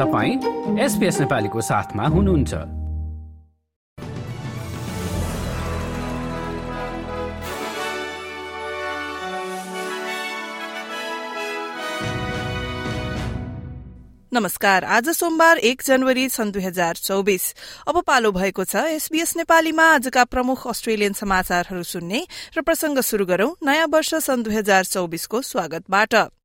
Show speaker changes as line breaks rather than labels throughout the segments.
तपाईँ एसपिएस नेपालीको साथमा हुनुहुन्छ।
नमस्कार आज सोमबार एक जनवरी सन् दुई हजार चौबिस। अब पालो भएको छ एसबीएस नेपालीमा आजका प्रमुख अस्ट्रेलियन समाचारहरू सुन्ने र प्रसंग शुरू गरौं नयाँ वर्ष सन् दुई हजार चौबिसको स्वागतबाट।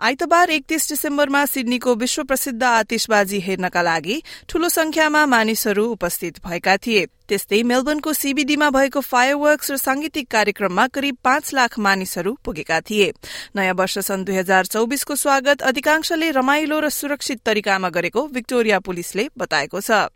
आइतबार एकतीस डिसेम्बरमा सिडनीको विश्व प्रसिद्ध आतिशबाजी हेर्नका लागि ठूलो संख्यामा मानिसहरू उपस्थित भएका थिए। त्यस्तै मेलबर्नको सीबीडीमा भएको फायरवर्क्स र सांगीतिक कार्यक्रममा करिब पाँच लाख मानिसहरू पुगेका थिए। नयाँ वर्ष सन् दुई हजार चौबिसको स्वागत अधिकांशले रमाइलो र सुरक्षित तरिकामा गरेको विक्टोरिया पुलिसले बताएको छ।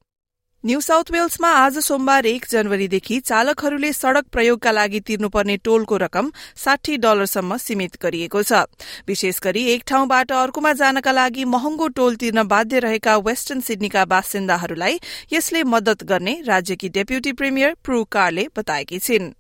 न्यू साउथ वेल्समा आज सोमबार एक जनवरीदेखि चालकहरूले सड़क प्रयोगका लागि तिर्नुपर्ने टोलको रकम साठी डलरसम्म सीमित गरिएको छ। विशेष गरी एक ठाउँबाट अर्कोमा जानका लागि महँगो टोल तिर्न बाध्य रहेका वेस्टर्न सिडनीका बासिन्दाहरूलाई यसले मदत गर्ने राज्यकी डेप्युटी प्रिमियर प्रू कारले बताएकी छिन्।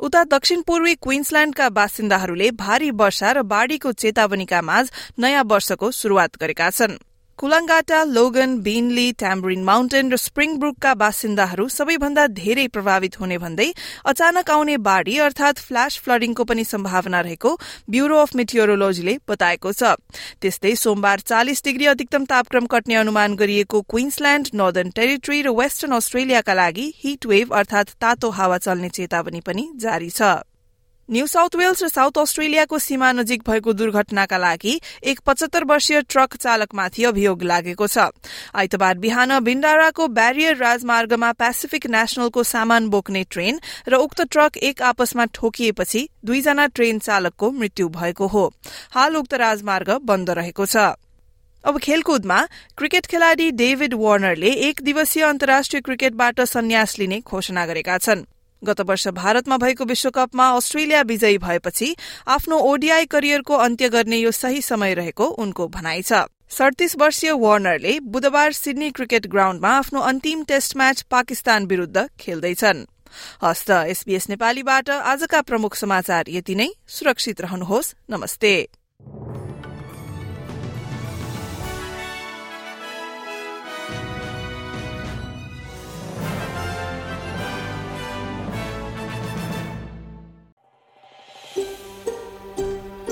उता दक्षिण पूर्वी क्वीन्सल्याण्डका बासिन्दाहरूले भारी वर्षा र बाढ़ीको चेतावनीका माझ नयाँ वर्षको शुरूआत गरेका छन्। कुलाङ्गाटा लोगन बिनली ट्याम्ब्रिन माउन्टेन र स्प्रिङ ब्रुकका बासिन्दाहरू सबैभन्दा धेरै प्रभावित हुने भन्दै अचानक आउने बाढ़ी अर्थात फ्ल्याश फ्लडिङको पनि सम्भावना रहेको ब्यूरो अफ मेटियोरोलोजीले बताएको छ। त्यस्तै सोमबार चालिस डिग्री अधिकतम तापक्रम कट्ने अनुमान गरिएको क्वीन्सल्याण्ड नर्दर्न टेरिटरी र वेस्टर्न अस्ट्रेलियाका लागि हिट वेभ अर्थात तातो हावा चल्ने चेतावनी पनि जारी छ। न्यू साउथ वेल्स र साउथ अस्ट्रेलियाको सीमा नजिक भएको दुर्घटनाका लागि एक पचहत्तर वर्षीय ट्रक चालकमाथि अभियोग लागेको छ। आइतबार बिहान भिण्डाराको ब्यारियर राजमार्गमा पेसिफिक नेशनलको सामान बोक्ने ट्रेन र उक्त ट्रक एक आपसमा ठोकिएपछि दुईजना ट्रेन चालकको मृत्यु भएको हो। हाल उक्त राजमार्ग बन्द रहेको छ। अब खेलकुदमा क्रिकेट खेलाड़ी डेभिड वार्नरले एक दिवसीय अन्तर्राष्ट्रिय क्रिकेटबाट सन्यास लिने घोषणा गरेका छन्। गत वर्ष भारतमा भएको विश्वकपमा अस्ट्रेलिया विजयी भएपछि आफ्नो ओडिआई करियरको अन्त्य गर्ने यो सही समय रहेको उनको भनाइ छ। सड़तीस वर्षीय वार्नरले बुधबार सिडनी क्रिकेट ग्राउण्डमा आफ्नो अन्तिम टेस्ट म्याच पाकिस्तान विरूद्ध खेल्दैछन्। हस्त एसबीएस नेपालीबाट आजका प्रमुख समाचार यति नै। सुरक्षित रहनुहोस्। नमस्ते।